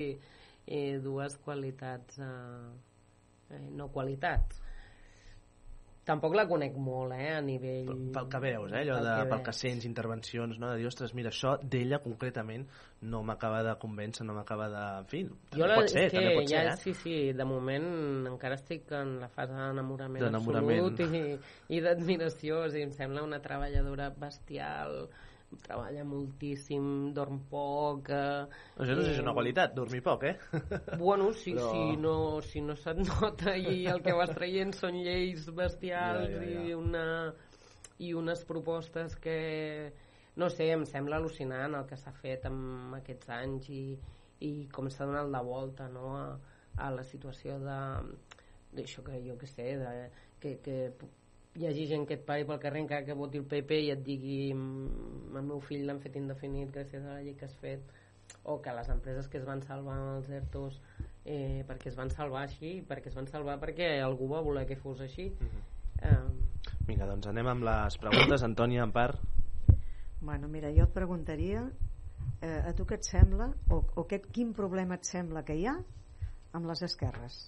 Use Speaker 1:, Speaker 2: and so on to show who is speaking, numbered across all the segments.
Speaker 1: eh, dues qualitats eh, eh, no qualitats tampoc la conec molt, eh, a nivell...
Speaker 2: Pel, pel que veus, eh, allò
Speaker 1: Pel
Speaker 2: de,
Speaker 1: que
Speaker 2: pel que sents, intervencions, no? de dir, ostres, mira, això d'ella concretament no m'acaba de convèncer, no m'acaba de... En fi, també
Speaker 1: Jo la,
Speaker 2: pot ser,
Speaker 1: que
Speaker 2: també pot
Speaker 1: ja,
Speaker 2: ser, eh?
Speaker 1: sí, sí, de moment encara estic en la fase D'enamorament. absolut i, i d'admiració, o sigui, em sembla una treballadora bestial, treballa moltíssim, dorm poc... Eh,
Speaker 2: Això no sé si és una qualitat, dormir poc, eh?
Speaker 1: Bueno, si,
Speaker 2: Però-
Speaker 1: si, no, si no se't nota i el que vas traient són lleis bestials
Speaker 2: Ja, ja, ja.
Speaker 1: i una i unes propostes que no sé, em sembla al·lucinant el que s'ha fet en aquests anys i, i com s'ha donat la volta no, a, a la situació de d'això que jo que sé de, que, que hi hagi gent que et pari pel carrer encara que voti el PP i et digui "Mm, el meu fill l'han fet indefinit gràcies a la llei que has fet o que les empreses que es van salvar amb els ERTOs eh, perquè es van salvar així perquè es van salvar perquè algú va voler que fos així eh,
Speaker 2: Vinga, doncs anem amb les preguntes. Antònia, en part.
Speaker 3: Bueno, mira, jo et preguntaria eh, a tu què et sembla o, o què, quin problema et sembla que hi ha amb les esquerres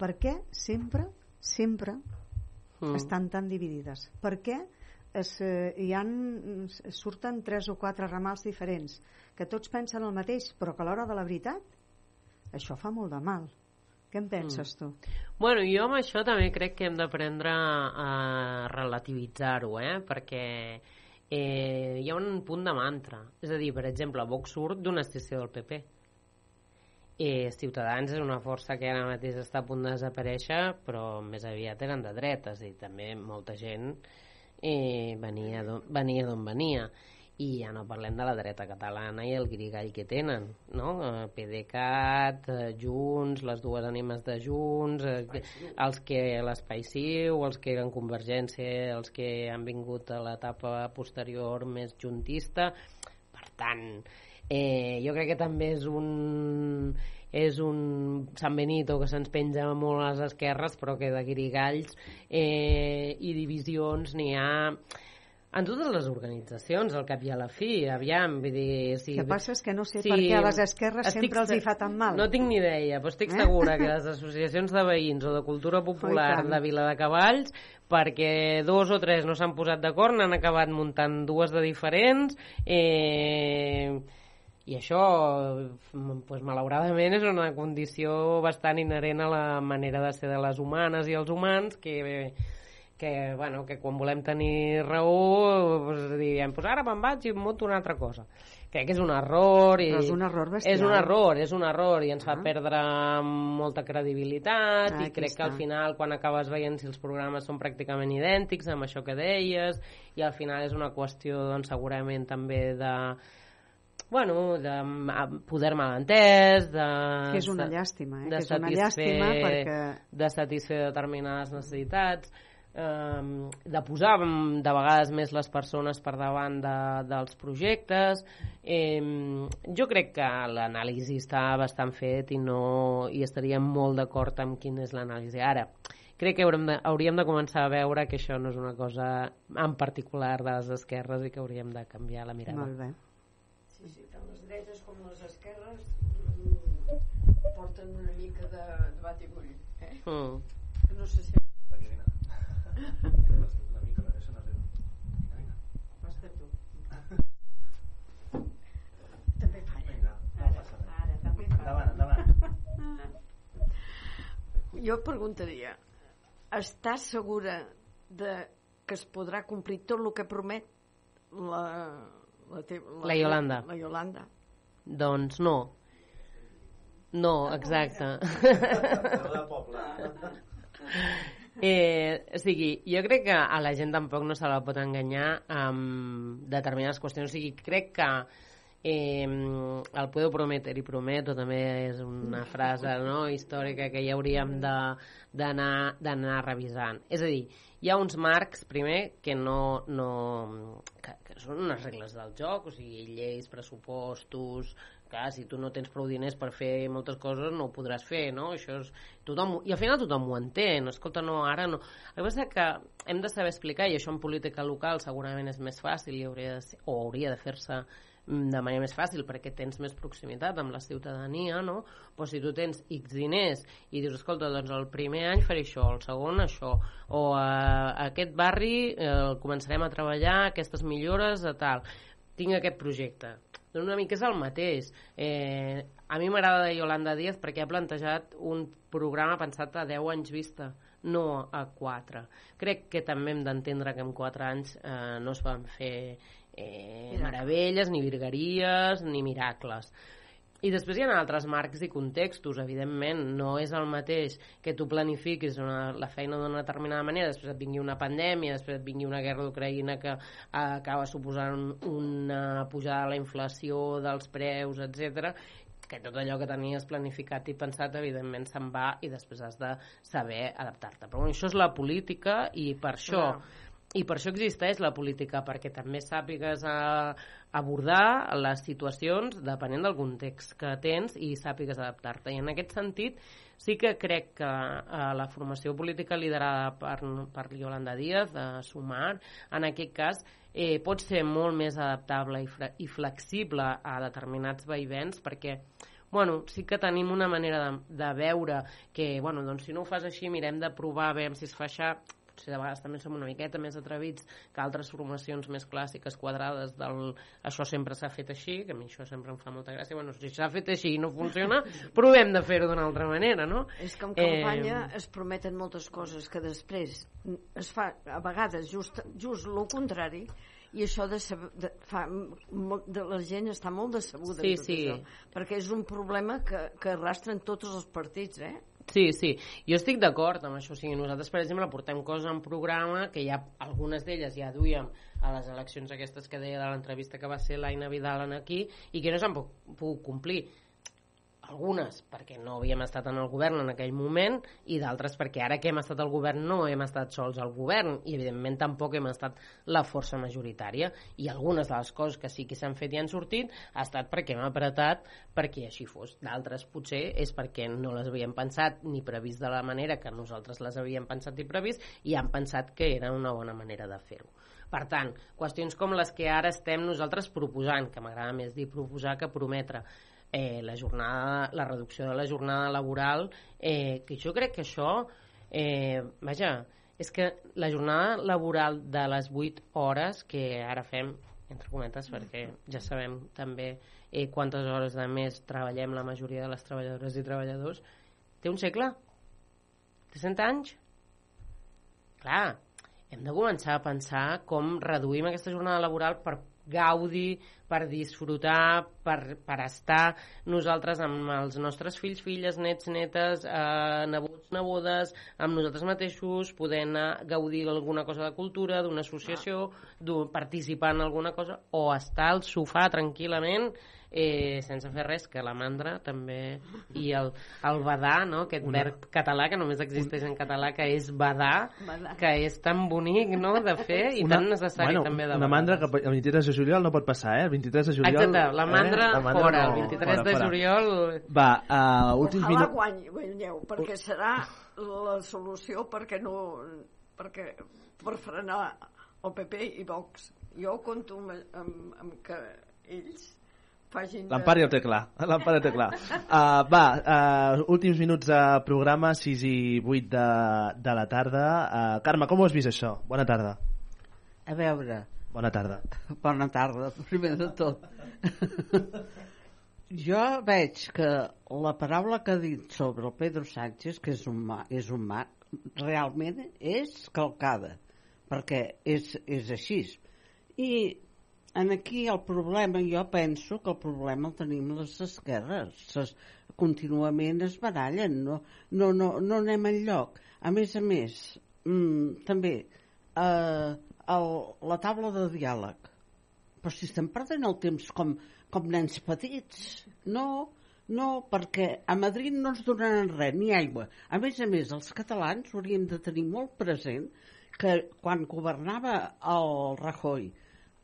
Speaker 3: per què sempre sempre
Speaker 1: Mm.
Speaker 3: estan tan dividides per què es, eh, hi han, surten tres o quatre ramals diferents que tots pensen el mateix però que a l'hora de la veritat això fa molt de mal què en penses tu?
Speaker 1: Bueno, jo amb això també crec que hem d'aprendre a relativitzar-ho, eh? perquè eh, hi ha un punt de mantra. És a dir, per exemple, Vox surt d'una estació del PP. Eh, Ciutadans és una força que ara mateix està a punt de desaparèixer, però més aviat eren de dretes i també molta gent eh, venia d'on venia, d'on venia. I ja no parlem de la dreta catalana i el grigall que tenen no? Eh, PDeCAT, eh, Junts les dues ànimes de Junts eh, que- els que l'Espai Ciu els que eren Convergència els que han vingut a l'etapa posterior més juntista. Per tant eh, jo crec que també és un és un San Benito que se'ns penja molt a les esquerres però que de grigalls eh, i divisions n'hi ha en totes les organitzacions, al cap i a la fi, aviam, vull dir... Si,
Speaker 3: El que passa és que no sé
Speaker 1: Sí,
Speaker 3: per què a les esquerres
Speaker 1: estic
Speaker 3: sempre els hi fa tan mal.
Speaker 1: No tinc ni idea, però estic
Speaker 3: Eh?
Speaker 1: segura que les associacions de veïns o de cultura popular de Vila de Cavalls, perquè dos o tres no s'han posat d'acord, n'han acabat muntant dues de diferents, eh, i això, mm, pues, malauradament, és una condició bastant inherent a la manera de ser de les humanes i els humans, que que, bueno, que quan volem tenir raó pues, diem, pues ara me'n vaig i em monto una altra cosa crec que és un error i
Speaker 3: Però és un error bestial.
Speaker 1: és un error, és un error i ens fa
Speaker 3: Ah.
Speaker 1: perdre molta credibilitat
Speaker 3: Ah,
Speaker 1: i crec que al
Speaker 3: està.
Speaker 1: final quan acabes veient si els programes són pràcticament idèntics amb això que deies i al final és una qüestió doncs, segurament també de bueno, de poder malentès, de...
Speaker 3: Que és una llàstima, eh?
Speaker 1: de
Speaker 3: que és una llàstima perquè
Speaker 1: de satisfer determinades necessitats, eh, de posar de vegades més les persones per davant de, dels projectes. Eh, jo crec que l'anàlisi està bastant fet i, no, i estaríem molt d'acord amb quina és l'anàlisi. Ara, crec que haurem de, hauríem de començar a veure que això no és una cosa en particular de les esquerres i que hauríem de canviar la mirada.
Speaker 3: molt bé.
Speaker 4: Sí, sí, tant les dretes com les esquerres mm, porten una mica de, de bat i bull. Eh?
Speaker 1: Mm.
Speaker 4: Que no sé si... Basta tu. També falla. Ara, ara, també falla. Jo preguntaria, estàs segura de que es podrà complir tot el que promet la, la, te,
Speaker 1: La Iolanda.
Speaker 4: La Iolanda.
Speaker 1: Doncs no. No, exacte. Eh, o sigui, jo crec que a la gent tampoc no se la pot enganyar amb determinades qüestions. O sigui, crec que eh, el puedo prometer i prometo també és una frase no, històrica que ja hauríem d'anar revisant. És a dir, hi ha uns marcs, primer, que no... no que són unes regles del joc, o sigui, lleis, pressupostos, clar, si tu no tens prou diners per fer moltes coses no ho podràs fer, no? Això és, tothom, I al final tothom ho entén, escolta, no, ara no. El que passa que hem de saber explicar, i això en política local segurament és més fàcil i hauria de ser, o hauria de fer-se de manera més fàcil perquè tens més proximitat amb la ciutadania, no? Però si tu tens X diners i dius, escolta, doncs el primer any faré això, el segon això, o a, a aquest barri eh, començarem a treballar aquestes millores de tal, tinc aquest projecte. Doncs una mica és el mateix. Eh, a mi m'agrada de Yolanda Díaz perquè ha plantejat un programa pensat a 10 anys vista no a 4. Crec que també hem d'entendre que en 4 anys eh, no es van fer eh, meravelles, ni virgueries, ni miracles. I després hi ha altres marcs i contextos, evidentment, no és el mateix que tu planifiquis una, la feina d'una determinada manera, després et vingui una pandèmia, després et vingui una guerra d'Ucraïna que eh, acaba suposant una pujada de la inflació dels preus, etc que tot allò que tenies planificat i pensat evidentment se'n va i després has de saber adaptar-te. Però bueno, això és la política i per això no. I per això existeix la política, perquè també sàpigues a, abordar les situacions depenent del context que tens i sàpigues adaptar-te. I en aquest sentit sí que crec que eh, la formació política liderada per, per Yolanda Díaz, de Sumar, en aquest cas, eh, pot ser molt més adaptable i, i flexible a determinats vaivens perquè bueno, sí que tenim una manera de, de veure que, bueno, doncs si no ho fas així, mirem de provar, veure si es fa això, potser de vegades també som una miqueta més atrevits que altres formacions més clàssiques quadrades del això sempre s'ha fet així, que a mi això sempre em fa molta gràcia, bueno, si s'ha fet així i no funciona, provem de fer-ho d'una altra manera, no?
Speaker 4: És que en campanya eh... es prometen moltes coses que després es fa a vegades just, just el contrari i això de, de, fa, de la gent està molt decebuda
Speaker 1: sí, sí.
Speaker 4: això, perquè és un problema que, que arrastren tots els partits eh?
Speaker 1: Sí, sí, jo estic d'acord amb això. O sigui, nosaltres, per exemple, portem coses en programa que ja algunes d'elles ja duíem a les eleccions aquestes que deia de l'entrevista que va ser l'Aina Vidal aquí i que no s'han pogut complir algunes perquè no havíem estat en el govern en aquell moment i d'altres perquè ara que hem estat al govern no hem estat sols al govern i evidentment tampoc hem estat la força majoritària i algunes de les coses que sí que s'han fet i han sortit ha estat perquè hem apretat perquè així fos. D'altres potser és perquè no les havíem pensat ni previst de la manera que nosaltres les havíem pensat i previst i han pensat que era una bona manera de fer-ho. Per tant, qüestions com les que ara estem nosaltres proposant, que m'agrada més dir proposar que prometre, eh, la, jornada, la reducció de la jornada laboral, eh, que jo crec que això, eh, vaja, és que la jornada laboral de les 8 hores que ara fem, entre cometes, perquè ja sabem també eh, quantes hores de més treballem la majoria de les treballadores i treballadors, té un segle? Té 100 anys? Clar, hem de començar a pensar com reduïm aquesta jornada laboral per gaudi, per disfrutar, per, per estar. Nosaltres amb els nostres fills, filles, nets, netes, eh, nebots, nebodes, amb nosaltres mateixos, poder anar gaudir d'alguna cosa de cultura, d'una associació, participar en alguna cosa, o estar al sofà tranquil·lament eh, sense fer res, que la mandra també, i el, el badar, no? aquest Una... verb català que només existeix en català, que és badar, badar. que és tan bonic no? de fer i una, tan necessari
Speaker 2: bueno,
Speaker 1: també de
Speaker 2: Una mandra que el 23 de juliol no pot passar, eh? El 23 de juliol...
Speaker 1: Exacte, la mandra, eh? la mandra fora, no, el 23 fora, de fora. juliol...
Speaker 2: Va, uh, últims
Speaker 4: minuts... Ojalà guanyi, guanyeu, perquè serà la solució perquè no... perquè per frenar el PP i Vox. Jo compto amb, amb, amb que ells
Speaker 2: facin... L'Empari ho té clar, l'Empari ho té clar. Uh, va, uh, últims minuts de programa, 6 i 8 de, de la tarda. Uh, Carme, com ho has vist això? Bona tarda.
Speaker 5: A veure...
Speaker 2: Bona tarda.
Speaker 5: Bona tarda, primer de tot. jo veig que la paraula que ha dit sobre el Pedro Sánchez, que és un, mà, és un mà, realment és calcada, perquè és, és així. I en aquí el problema, jo penso que el problema el tenim les esquerres. Ses, contínuament es barallen, no, no, no, no anem enlloc. A més a més, mm, també, eh, el, la taula de diàleg. Però si estem perdent el temps com, com nens petits, no, no, perquè a Madrid no ens donaran res, ni aigua. A més a més, els catalans hauríem de tenir molt present que quan governava el Rajoy,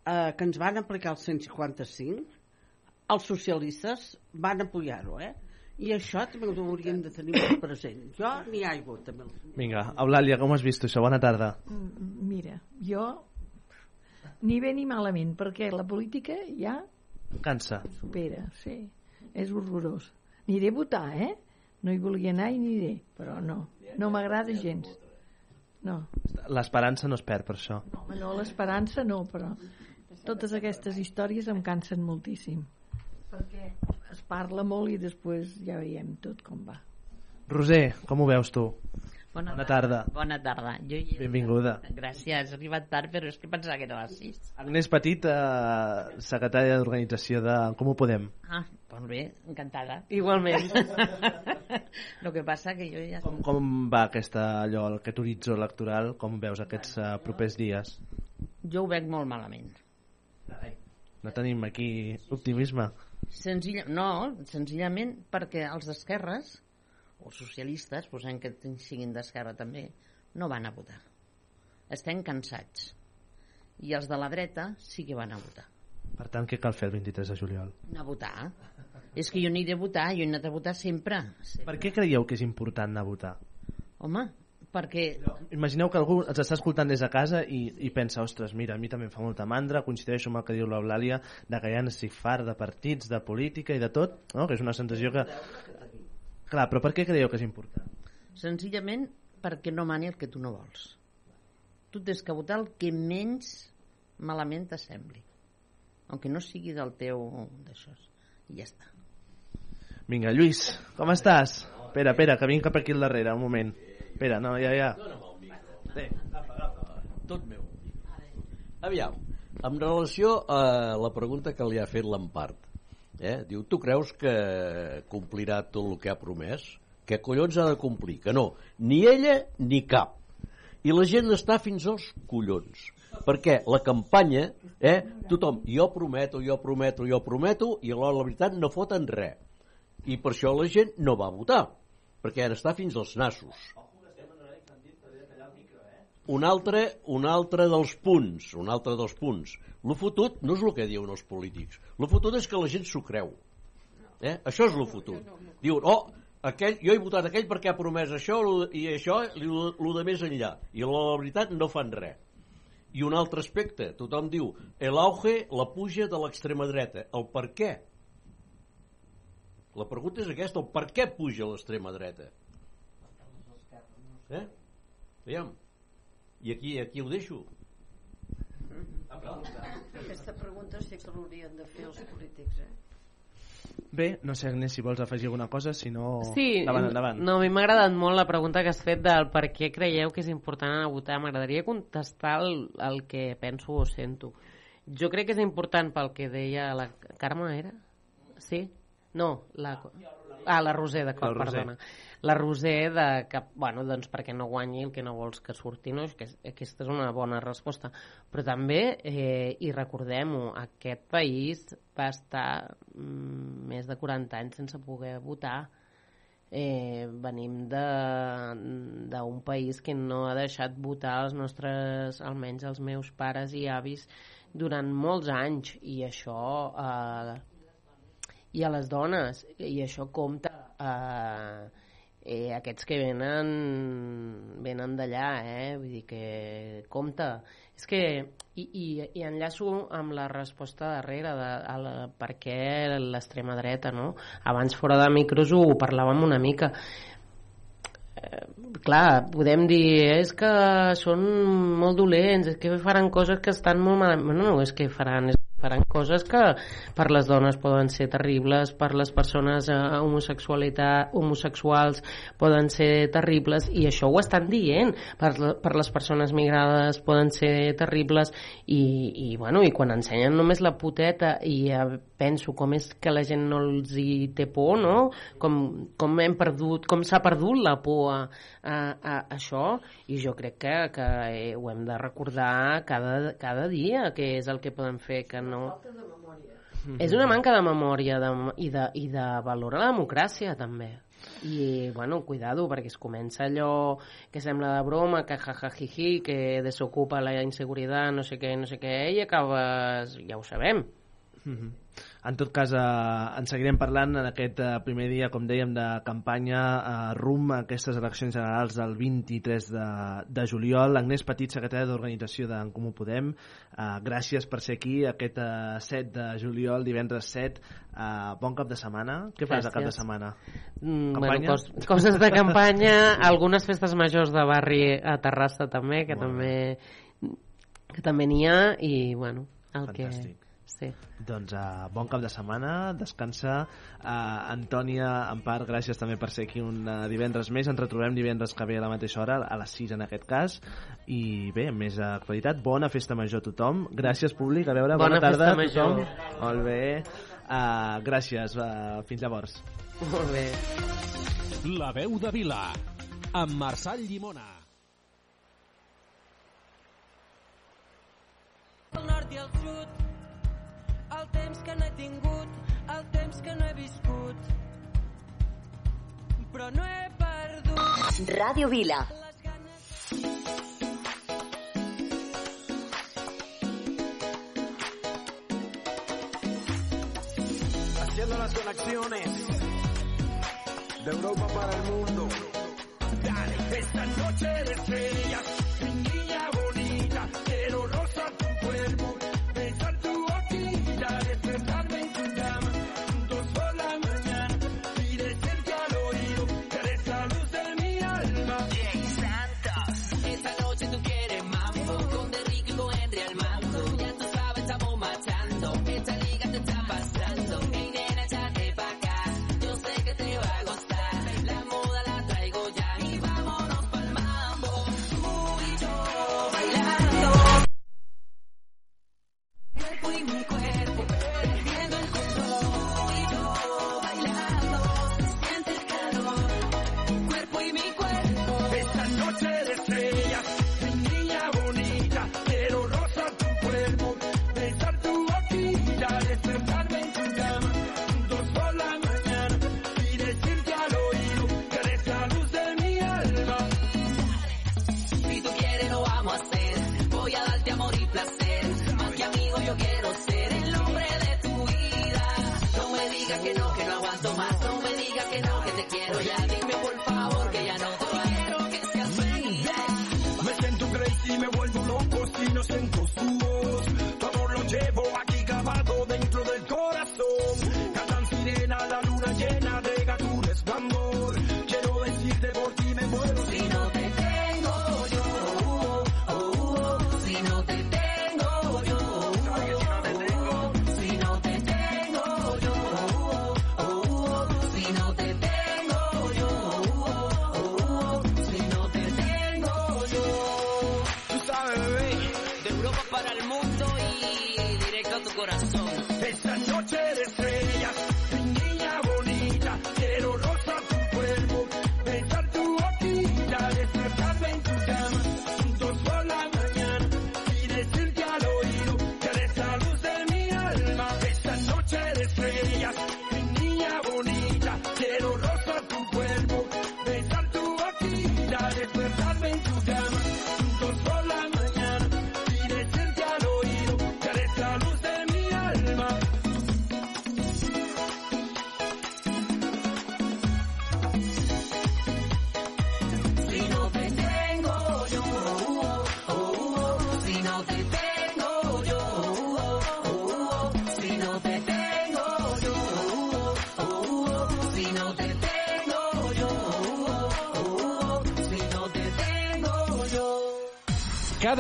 Speaker 5: eh, que ens van aplicar el 155, els socialistes van apoyar-ho, eh? I això també ho hauríem de tenir molt present. Jo ni aigua, també.
Speaker 2: Vinga, Eulàlia, com has vist això? Bona tarda.
Speaker 6: Mm, mira, jo ni bé ni malament, perquè la política ja
Speaker 2: Cansa.
Speaker 6: Supera, sí. És horrorós. Aniré a votar, eh? No hi volia anar i aniré, però no. No m'agrada gens. No.
Speaker 2: L'esperança no es perd per això.
Speaker 6: No, no l'esperança no, però totes aquestes històries em cansen moltíssim. Perquè es parla molt i després ja veiem tot com va.
Speaker 2: Roser, com ho veus tu?
Speaker 7: Bona,
Speaker 2: Bona tarda.
Speaker 7: Bona tarda. Jo hi...
Speaker 2: Benvinguda.
Speaker 7: Gràcies, he arribat tard, però és que pensava que era a les 6.
Speaker 2: Agnès Petit, eh, secretària d'organització de Com ho podem?
Speaker 7: Ah, doncs bé, encantada.
Speaker 1: Igualment.
Speaker 7: El que passa que jo ja...
Speaker 2: Com, com va aquesta, allò, aquest horitzó electoral? Com veus aquests uh, propers dies?
Speaker 7: Jo ho veig molt malament.
Speaker 2: No tenim aquí optimisme.
Speaker 7: Senzilla... No, senzillament perquè els d'esquerres o socialistes, posem que siguin d'esquerra també, no van a votar. Estem cansats. I els de la dreta sí que van a votar.
Speaker 2: Per tant, què cal fer el 23 de juliol?
Speaker 7: Anar a votar. És que jo aniré a votar, jo he anat a votar sempre. sempre.
Speaker 2: Per què creieu que és important anar a votar?
Speaker 7: Home, perquè...
Speaker 2: Imagineu que algú ens està escoltant des de casa i, i pensa, ostres, mira, a mi també em fa molta mandra, coincideixo amb el que diu l'Eulàlia, de que ja n'estic fart de partits, de política i de tot, no? que és una sensació que... Clar, però per què creieu que és important?
Speaker 7: Senzillament perquè no mani el que tu no vols. Tu tens que votar el que menys malament t'assembli. Aunque no sigui del teu... d'això. I ja està.
Speaker 2: Vinga, Lluís, com estàs? Espera, espera, que vinc cap aquí al darrere, un moment. Espera, no, ja, ja.
Speaker 8: Tot meu. Aviam, en relació a la pregunta que li ha fet l'Empart, eh? diu, tu creus que complirà tot el que ha promès? Que collons ha de complir? Que no, ni ella ni cap. I la gent està fins als collons. Perquè la campanya, eh, tothom, jo prometo, jo prometo, jo prometo, i alhora la veritat no foten res. I per això la gent no va votar, perquè ara està fins als nassos. Un altre, un altre dels punts, un altre dels punts. Lo fotut no és el que diuen els polítics. Lo fotut és que la gent s'ho creu. Eh? Això és lo fotut. Diuen, oh, aquell, jo he votat aquell perquè ha promès això i això i el de més enllà. I la, la veritat no fan res. I un altre aspecte, tothom diu, l'auge, la puja de l'extrema dreta. El per què? La pregunta és aquesta, el per què puja l'extrema dreta? Eh? Aviam. I aquí, aquí ho deixo.
Speaker 4: Aquesta pregunta sí que l'haurien de fer els polítics, eh?
Speaker 2: Bé, no sé, Agnès, si vols afegir alguna cosa, si no...
Speaker 1: Sí,
Speaker 2: endavant, endavant.
Speaker 1: no, a mi m'ha agradat molt la pregunta que has fet del per què creieu que és important anar a votar. M'agradaria contestar el, el que penso o sento. Jo crec que és important pel que deia la Carme, era? Sí? No, la... Ah, la Roser, d'acord, perdona. La Roser, de que, bueno, doncs perquè no guanyi el que no vols que surti, no? Que aquesta és una bona resposta. Però també, eh, i recordem-ho, aquest país va estar mm, més de 40 anys sense poder votar. Eh, venim d'un país que no ha deixat votar els nostres, almenys els meus pares i avis, durant molts anys. I això... Eh, i a les dones i això compta eh, eh, aquests que venen venen d'allà eh? vull dir que compta és que i, i, i enllaço amb la resposta darrere de a la, per què l'extrema dreta no? abans fora de micros ho parlàvem una mica Eh, clar, podem dir és que són molt dolents, és que faran coses que estan molt malament. No, no, és que faran, faran coses que per les dones poden ser terribles, per les persones eh, homosexualitat, homosexuals poden ser terribles, i això ho estan dient, per, per les persones migrades poden ser terribles, i, i, bueno, i quan ensenyen només la puteta i eh, penso com és que la gent no els hi té por, no? Com, com hem perdut, com s'ha perdut la por a, a, a això, i jo crec que, que eh, ho hem de recordar cada, cada dia, que és el que podem fer, que no... És una manca de memòria de, i, de, i de valor a la democràcia, també. I, bueno, cuidado, perquè es comença allò que sembla de broma, que jajajiji, que desocupa la inseguretat, no sé què, no sé què, i acabes... Ja ho sabem.
Speaker 2: Mhm. En tot cas, eh, en seguirem parlant en aquest eh, primer dia, com dèiem, de campanya eh, rum a aquestes eleccions generals del 23 de, de juliol. Agnès Petit, secretària d'Organització d'en Comú Podem, eh, gràcies per ser aquí aquest eh, 7 de juliol, divendres 7. Eh, bon cap de setmana. Què fas
Speaker 1: Gràcies.
Speaker 2: a cap de setmana?
Speaker 1: Mm, bueno, cos, coses de campanya, algunes festes majors de barri a Terrassa també, que
Speaker 2: Molt
Speaker 1: també que també n'hi ha i bueno, el
Speaker 2: Fantàstic.
Speaker 1: que sí.
Speaker 2: Doncs uh, bon cap de setmana, descansa. Uh, Antònia, en part, gràcies també per ser aquí un uh, divendres més. Ens retrobem divendres que ve a la mateixa hora, a les 6 en aquest cas. I bé, amb més actualitat, bona festa major a tothom. Gràcies, públic. A veure, bona,
Speaker 1: Bona
Speaker 2: tarda
Speaker 1: festa
Speaker 2: a tothom.
Speaker 1: major.
Speaker 2: Molt bé. Uh, gràcies. Uh, fins llavors.
Speaker 1: Molt bé.
Speaker 9: La veu de Vila, amb Marçal Llimona.
Speaker 10: al nord i al sud el temps que no he tingut el temps que no he viscut però no he perdut
Speaker 11: Ràdio Vila.
Speaker 12: haciendo las conexiones de Europa para el mundo. Dale, esta noche de estrellas,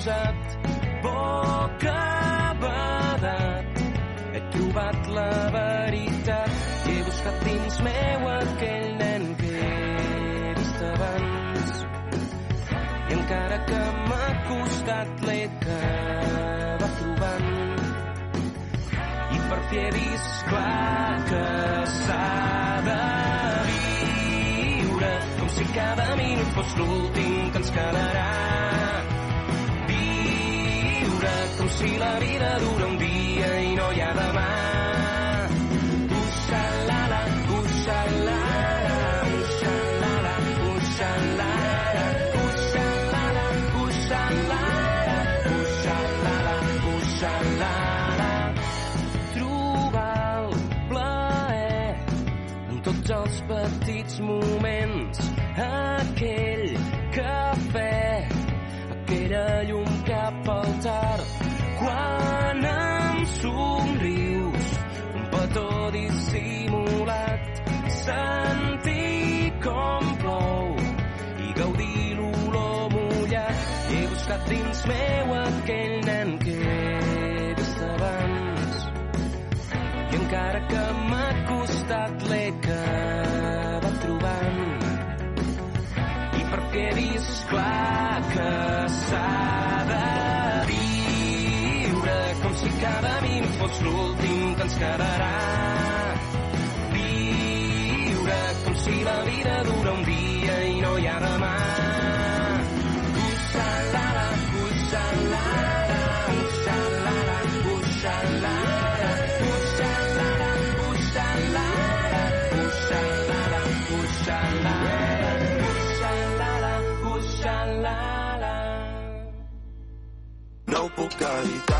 Speaker 13: posat boca badat. He trobat la veritat, he buscat dins meu aquell nen que he vist abans. I encara que m'ha costat l'he acabat trobant. I per fi he vist clar que s'ha de viure com si cada minut fos l'últim que ens quedarà si la vida dura un dia i no hi ha de sentir com plou i gaudir l'olor mullat. He buscat dins meu aquell nen que eres abans i encara que m'ha costat l'he acabat trobant. I perquè he vist clar que s'ha de viure com si cada minut fos l'últim que ens quedarà vida dura un dia i no hi ha demà. Uxalala, uxalala, uxalala, uxalala, uxalala, uxalala, uxalala, uxalala, uxalala.
Speaker 14: No puc evitar.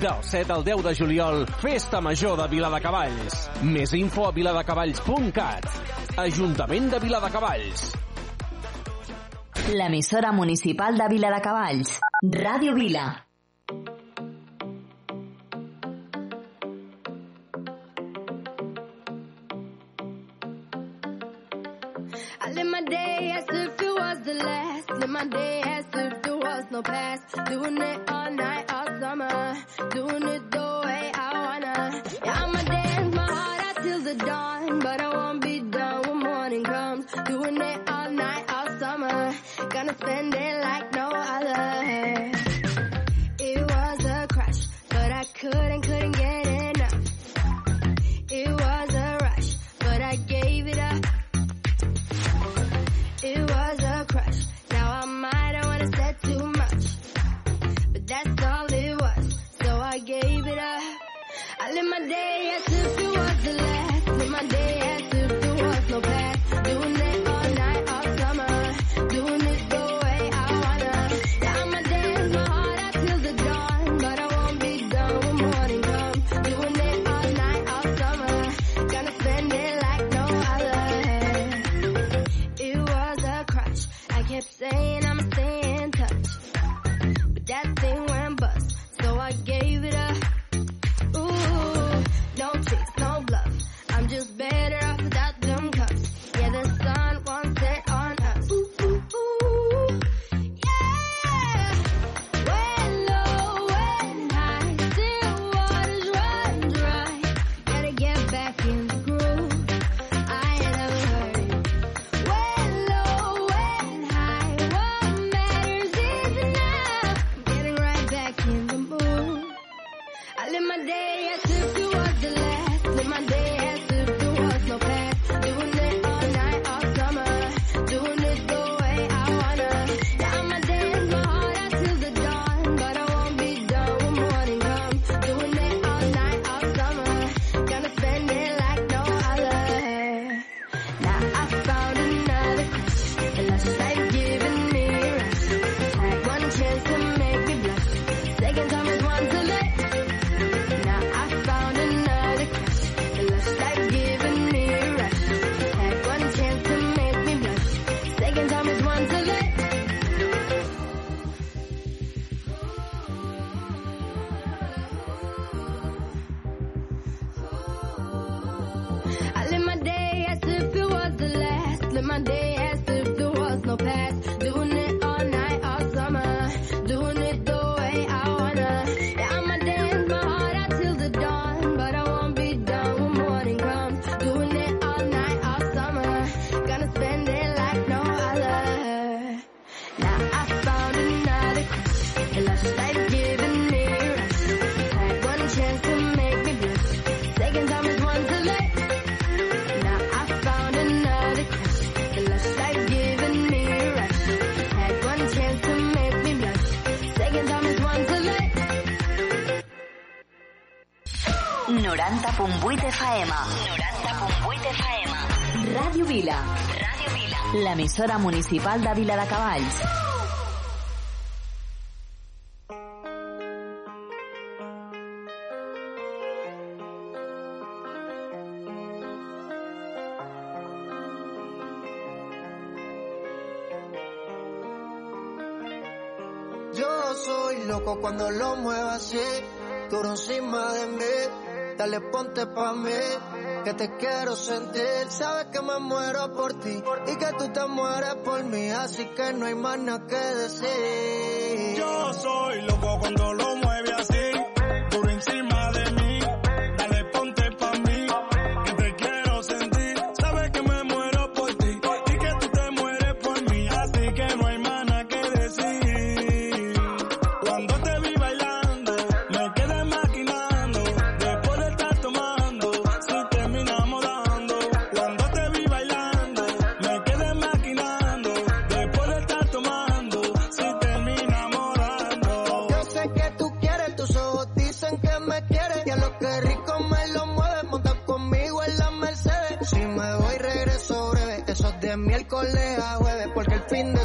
Speaker 9: Del 7 al 10 de juliol, Festa Major de Viladecavalls. Més info a viladecavalls.cat. Ajuntament de Viladecavalls.
Speaker 11: L'emissora municipal de Viladecavalls. Ràdio Vila.
Speaker 15: I live my day as if it was the last. Live my day as if there was no past. Doing it all night, summer. Doing it the way I wanna. Yeah, I'ma dance my heart out till the dawn. But I won't be done when morning comes. Doing it all night, all summer. Gonna spend it like no other. It was a crush, but I couldn't, couldn't
Speaker 11: l'emissora municipal
Speaker 16: de Vila de Cavalls.
Speaker 14: Yo soy loco cuando lo muevo así, duro encima de mí, dale ponte pa' mí te quiero sentir. Sabes que me muero por ti y que tú te mueres por mí, así que no hay más nada que decir.
Speaker 16: Yo soy loco cuando lo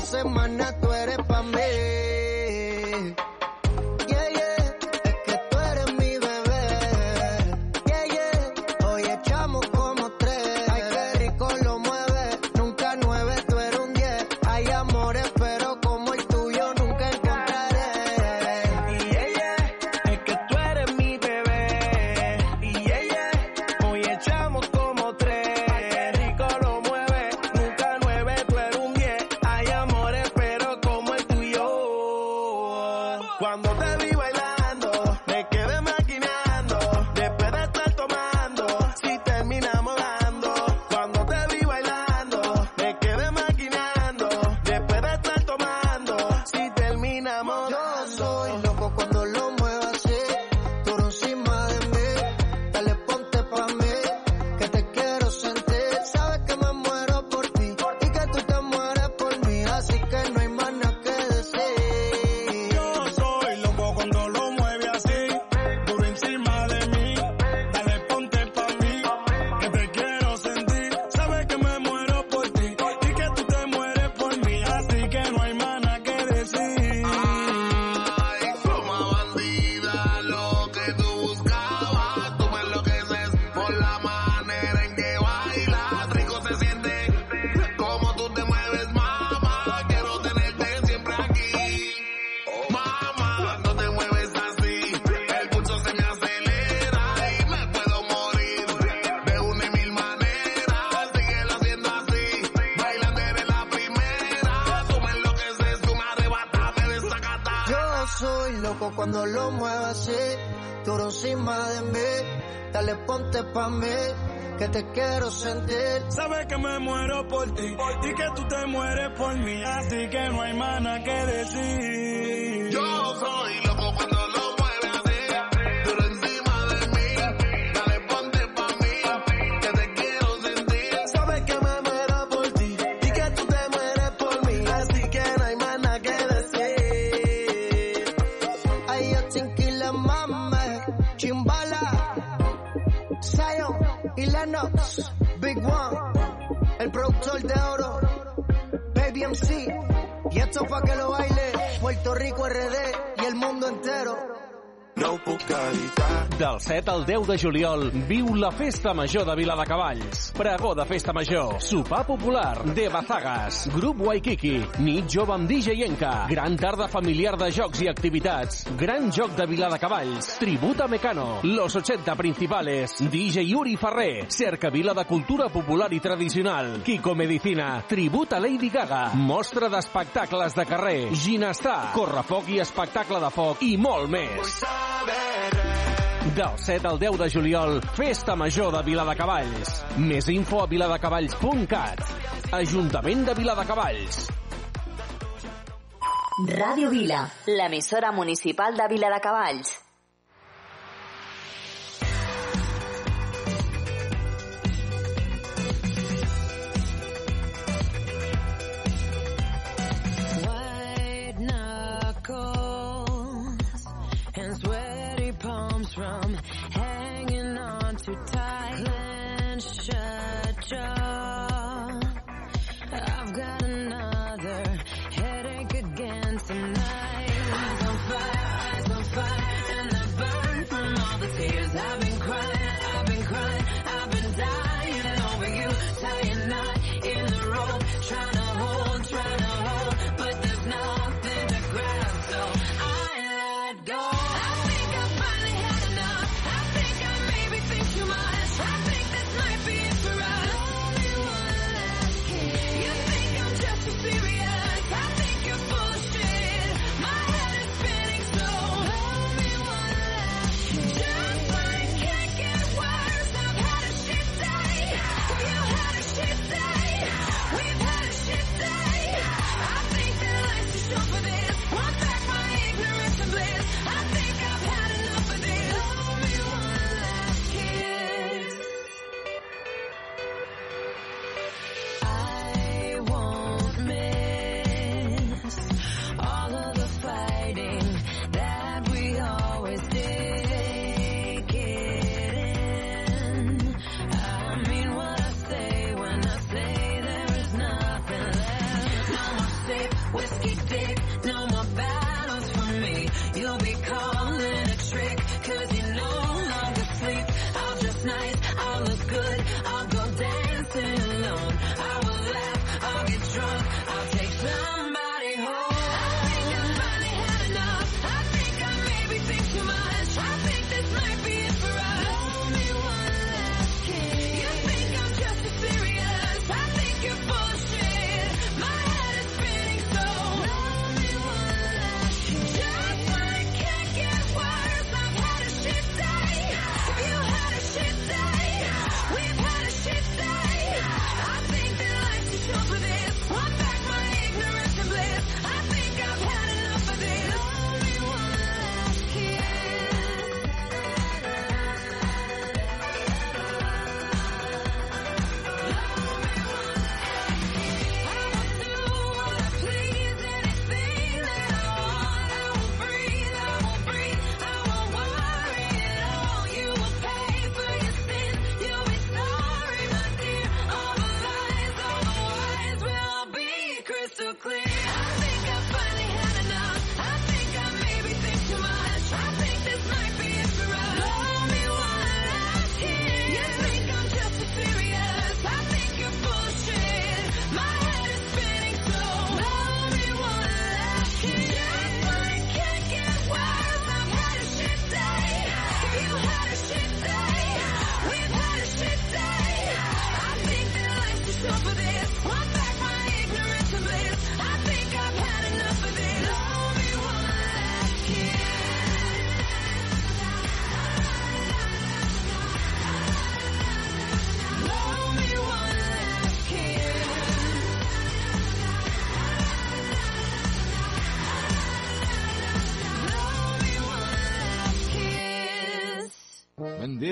Speaker 16: semana pa' mí, que te quiero sentir. Sabes que me muero por ti, y que tú te mueres por mí, así que no hay nada que decir.
Speaker 9: 7 al 10 de juliol, viu la Festa Major de Vila de Cavalls. Pregó de Festa Major, sopar popular, de Bazagas, grup Waikiki, nit jove amb DJ Enca, gran tarda familiar de jocs i activitats, gran joc de Vila de Cavalls, tributa Mecano, los 80 principales, DJ Yuri Ferrer, cerca Vila de Cultura Popular i Tradicional, Kiko Medicina, tribut a Lady Gaga, mostra d'espectacles de carrer, ginestar, correfoc i espectacle de foc i molt més. Vull saber del 7 al 10 de juliol, Festa Major de Viladecavalls. Més info a viladecavalls.cat. Ajuntament de Viladecavalls.
Speaker 17: Ràdio Vila, l'emissora municipal de Viladecavalls.
Speaker 10: from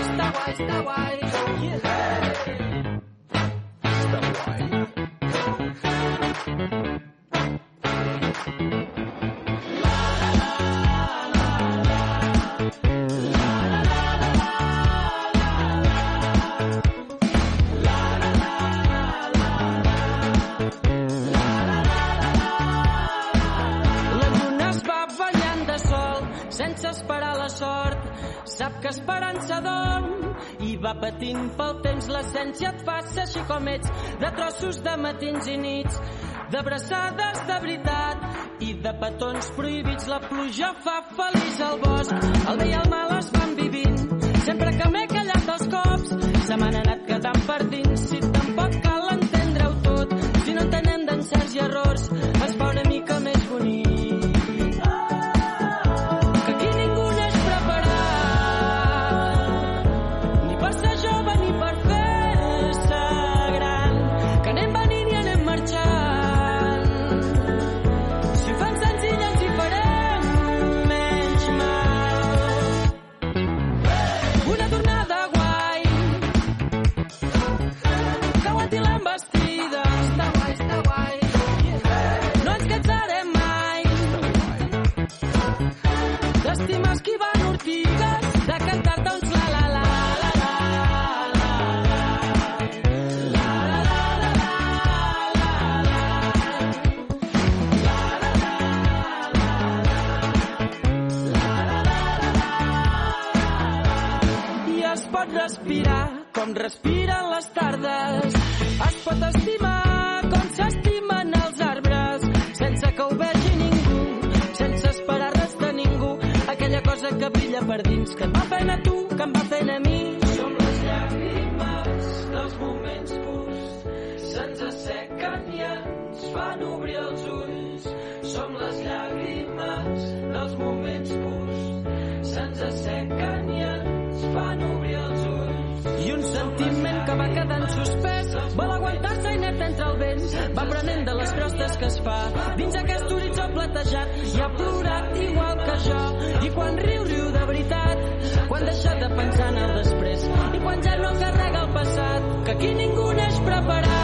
Speaker 10: Está guay, está guay.
Speaker 18: Està
Speaker 19: patint pel temps. L'essència et fa ser així com ets, de trossos de matins i nits, d'abraçades de veritat i de petons prohibits. La pluja fa feliç al bosc, el bé i el mal es van vivint. Sempre que m'he callat els cops, se m'han anat quedant per dins. Respiren les tardes. Es pot estimar com s'estimen els arbres, sense que ho vegi ningú, sense esperar res de ningú. Aquella cosa que brilla per dins, que et va fent a tu, que em va fent a mi. Som les llàgrimes dels moments purs, se'ns assequen i ens fan obrir els ulls. Som les llàgrimes dels moments purs, se'ns assequen i va prenent de les crostes que es fa. Dins aquest horitzó platejat i ha plorat igual que jo. I quan riu, riu de veritat quan deixa de pensar en el després. I quan ja no carrega el passat que aquí ningú neix preparat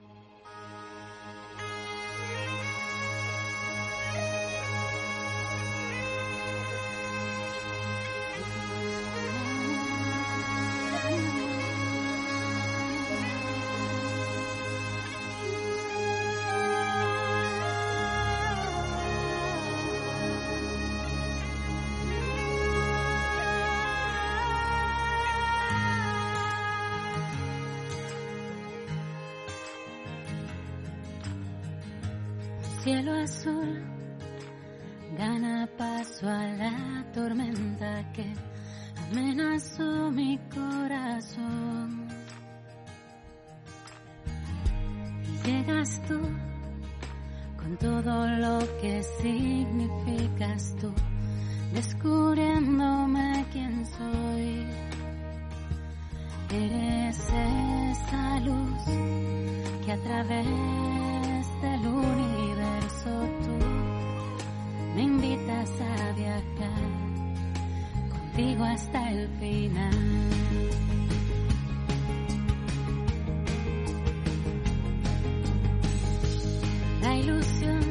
Speaker 20: todo lo que significas tú, descubriéndome quién soy.
Speaker 21: Eres esa luz que a través del universo tú me invitas a viajar contigo hasta el final. La ilusión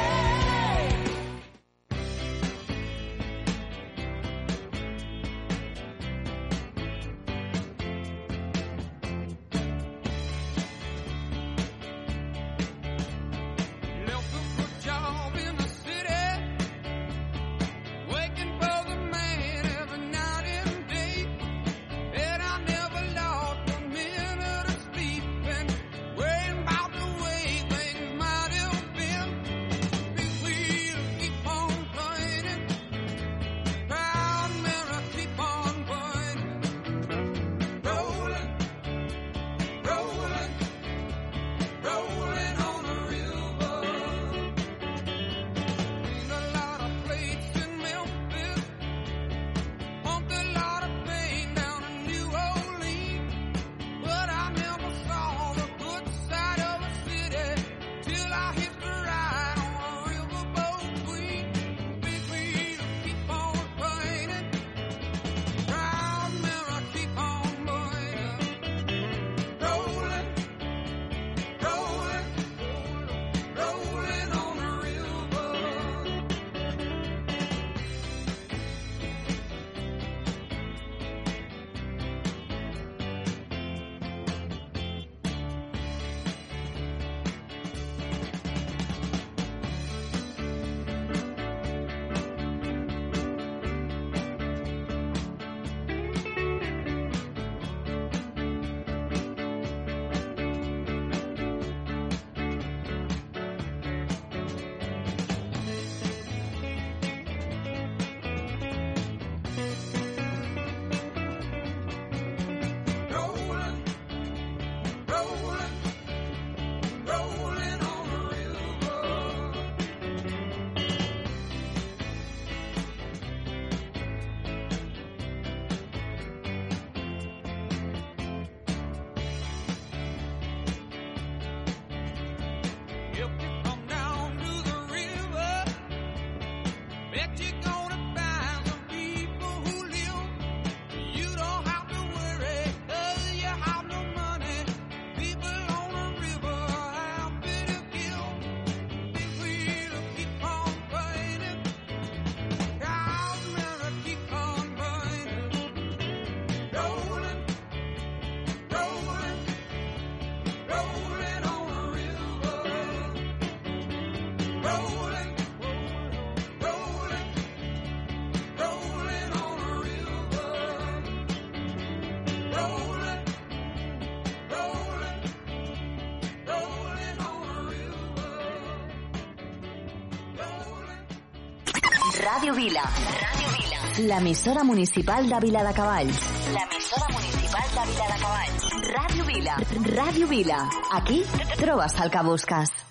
Speaker 21: Ràdio Vila. Ràdio Vila. L'emissora municipal de Viladecavalls. L'emissora municipal de Viladecavalls. Ràdio Vila. Ràdio Vila. Aquí trobes el que busques.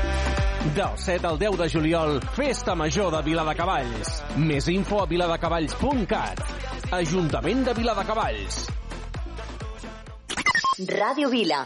Speaker 9: Del 7 al 10 de juliol, Festa Major de Viladecavalls. Més info a viladecavalls.cat. Ajuntament de Viladecavalls.
Speaker 21: Ràdio Vila.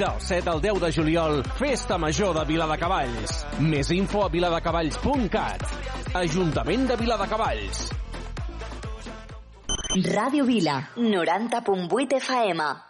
Speaker 9: Del 7 al 10 de juliol, Festa Major de Viladecavalls. Més info a viladecavalls.cat. Ajuntament de Viladecavalls.
Speaker 15: Ràdio Vila, 90.8 FM.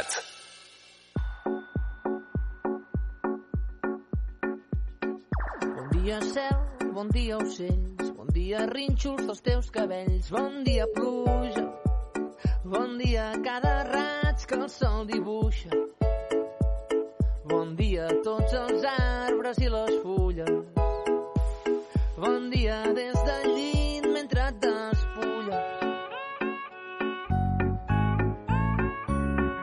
Speaker 22: Bon dia des del llit mentre et despulles.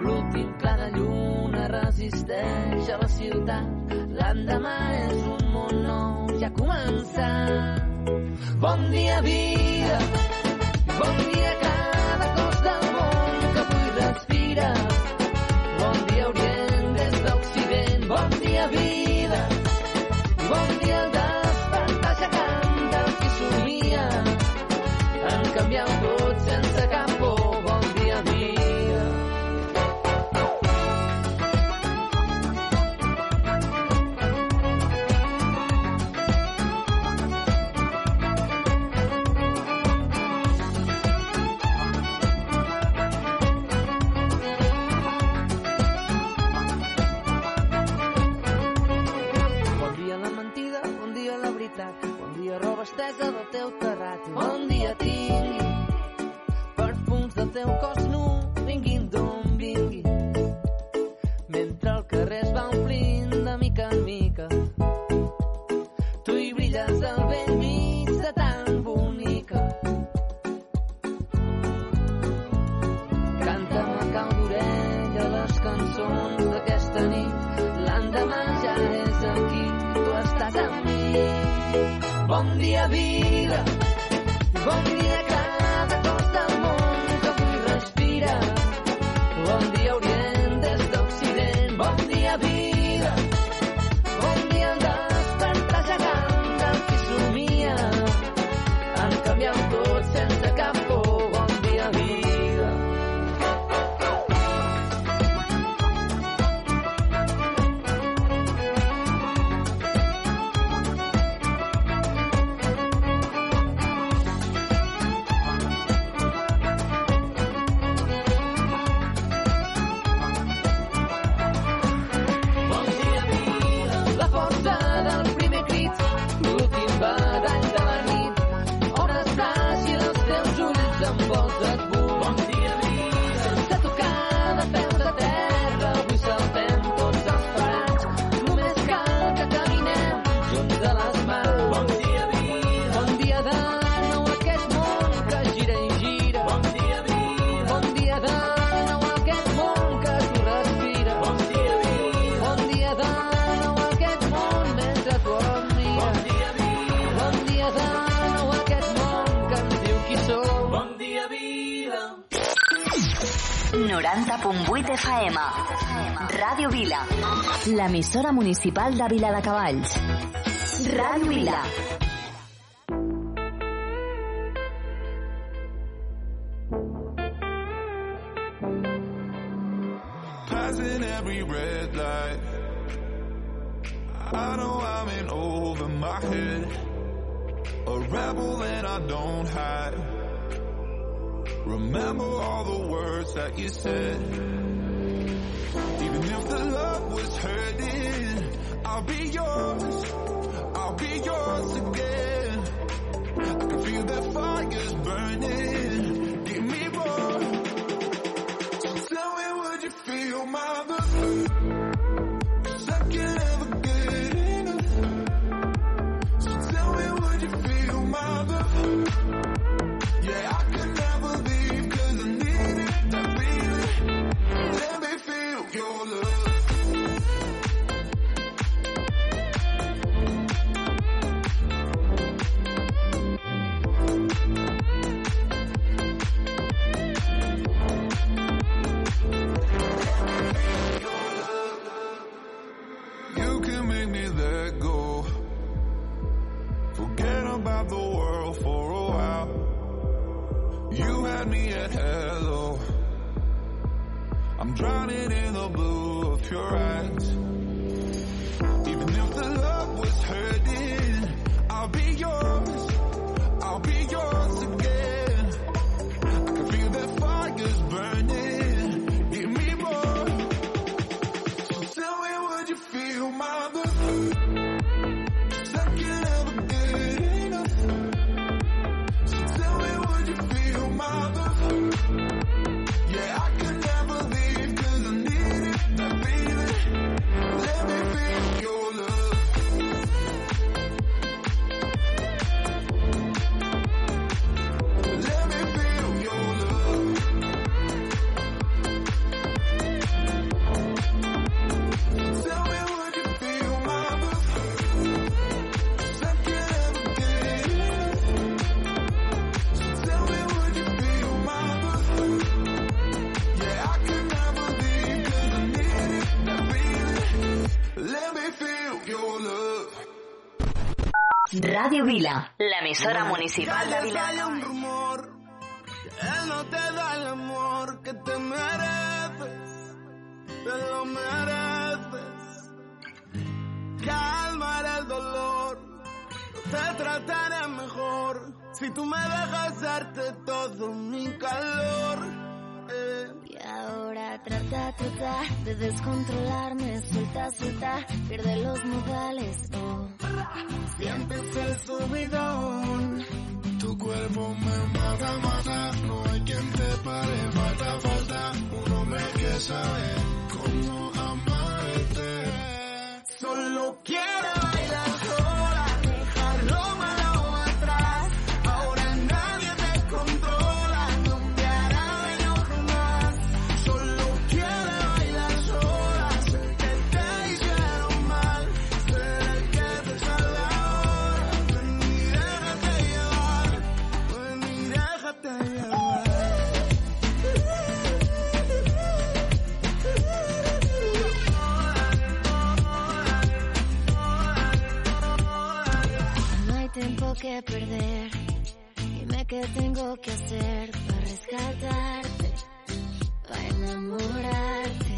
Speaker 22: L'últim clar de lluna resisteix a la ciutat. L'endemà és un món nou, ja ha començat. Bon dia, vida, bon dia,
Speaker 17: 90.8 FM. Ràdio Vila. L'emissora municipal de Vila de Cavalls. Ràdio Vila.
Speaker 23: Passing every red light. I know I'm in over my head. A rebel and I don't hide. Remember all the words that you said. Even if the love was hurting, I'll be yours. I'll be yours again. I can feel that fire's burning. Give me more. So tell me, would you feel my your
Speaker 17: eyes. emisora municipal de Vila.
Speaker 24: él no te da el amor que te mereces, te lo mereces. Calmar el dolor, te trataré mejor si tú me dejas darte todo mi calor.
Speaker 25: Trata, trata de descontrolarme, suelta, suelta, pierde los modales. Oh.
Speaker 24: Sientes el subidón,
Speaker 23: tu cuerpo me mata, mata, no hay quien te pare, falta, falta, un hombre que sabe cómo amarte.
Speaker 24: Solo quiero que
Speaker 25: perder. Dime qué tengo que hacer para rescatarte, para enamorarte.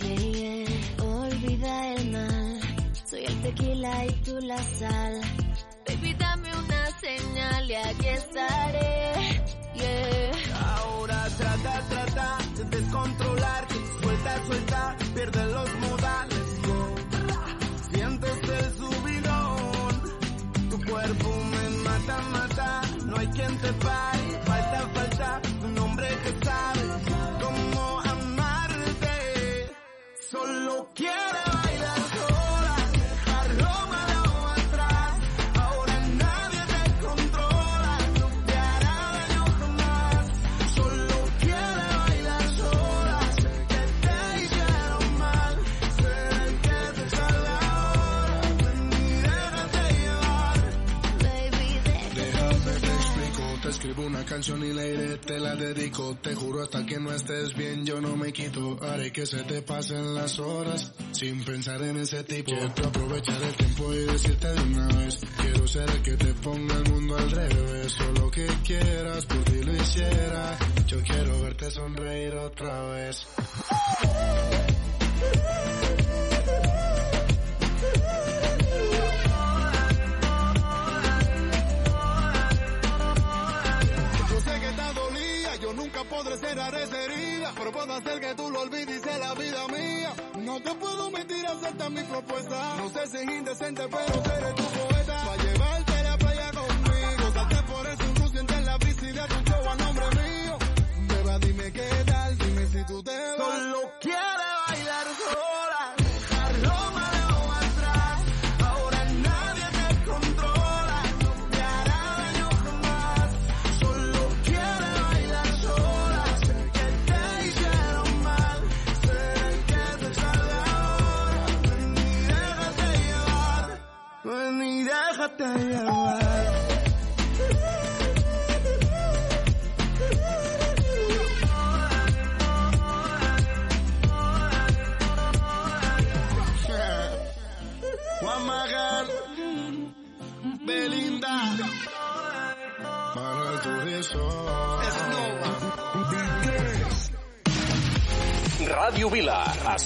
Speaker 25: Yeah, yeah. Olvida el mal. Soy el tequila y tú la sal. Baby, dame una señal y aquí estaré. Yeah.
Speaker 24: Ahora trata, trata de descontrolarte. Suelta, suelta, pierde hay quien te pare.
Speaker 23: Canción y la iré, te la dedico. Te juro hasta que no estés bien, yo no me quito. Haré que se te pasen las horas sin pensar en ese tipo. Quiero aprovechar el tiempo y decirte de una vez. Quiero ser el que te ponga el mundo al revés. Solo que quieras, por ti lo hiciera. Yo quiero verte sonreír otra vez.
Speaker 24: Podré cerrar esa herida, pero puedo hacer que tú lo olvides sea la vida mía. No te puedo mentir, acepta mi propuesta. No sé si es indecente, pero seré tu poeta.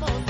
Speaker 26: Si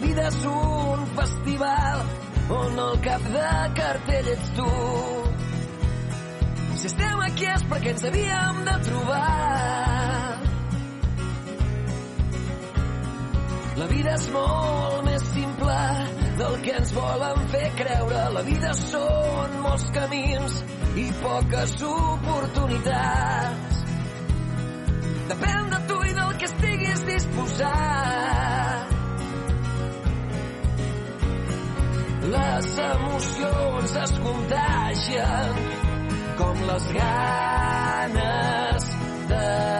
Speaker 10: Vida és un festival on el cap de cartell ets tu. Si estem aquí és perquè ens havíem de trobar. La vida és molt més simple del que ens volen fer creure. La vida són molts camins i poques oportunitats. Depèn de tu i del que estiguis disposat. Les emocions es contagien com les ganes de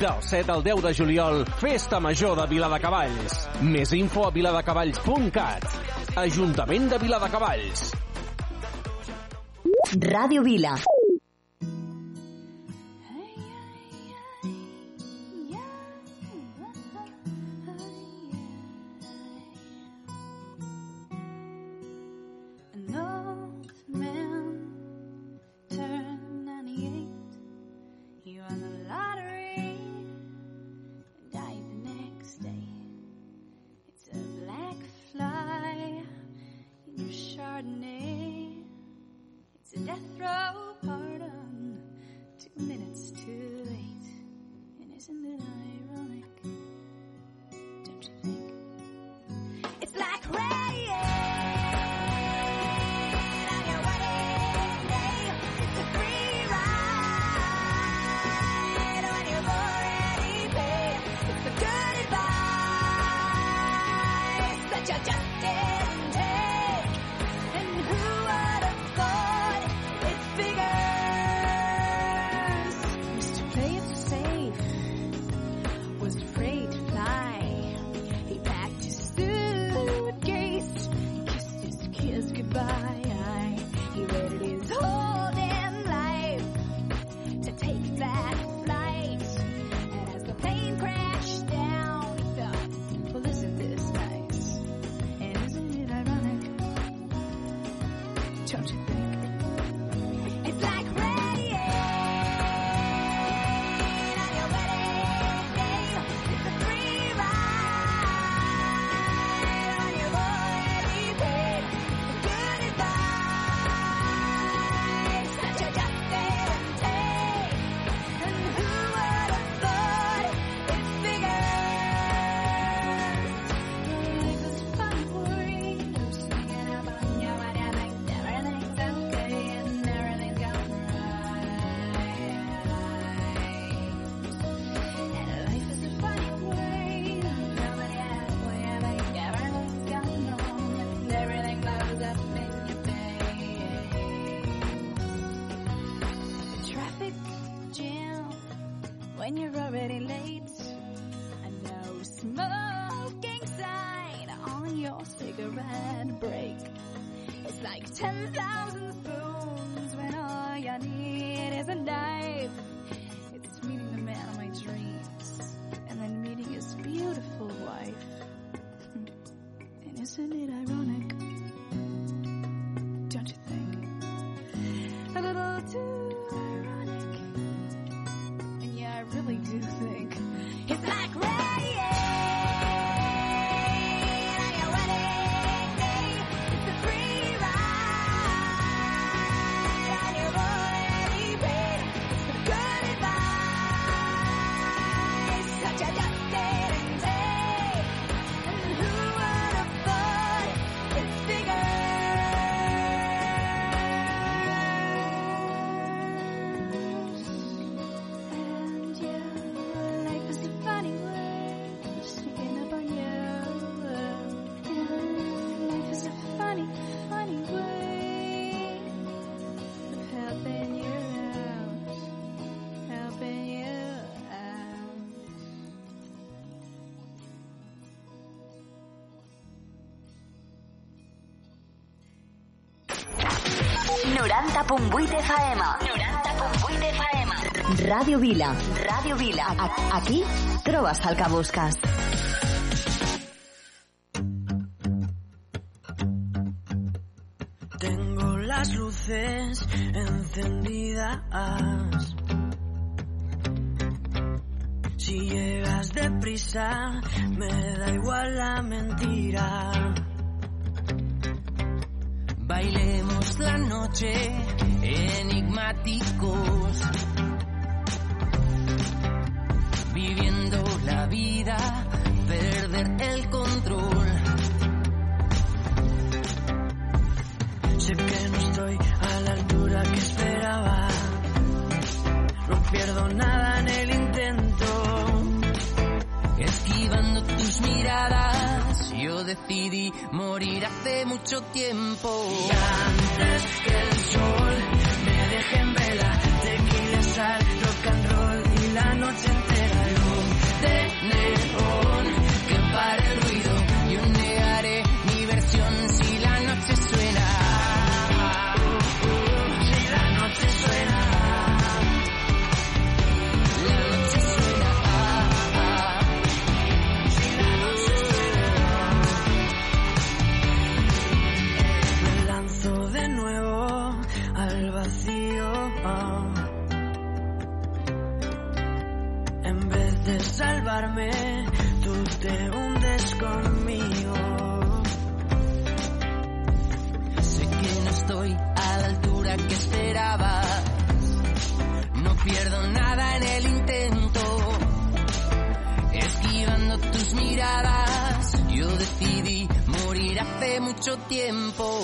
Speaker 9: Del 7 al 10 de juliol, Festa Major de Viladecavalls. Més info a viladecavalls.cat. Ajuntament de Viladecavalls.
Speaker 17: Ràdio Vila.
Speaker 21: An old fly in your Chardonnay. It's a death row pardon, two minutes too late. 90.8 de Faema.
Speaker 11: 90.8 de Faema. Radio Vila. Radio Vila. Aquí trobes el que busques.
Speaker 27: Tengo las luces encendidas. Si llegas deprisa, me da igual la mentira.
Speaker 10: enigmáticos, viviendo la vida, perder el control.
Speaker 27: Sé que no estoy a la altura que esperaba, no pierdo nada.
Speaker 10: Yo decidí morir hace mucho tiempo.
Speaker 27: Y antes que el sol me deje en vela.
Speaker 10: decidí morir hace mucho tiempo.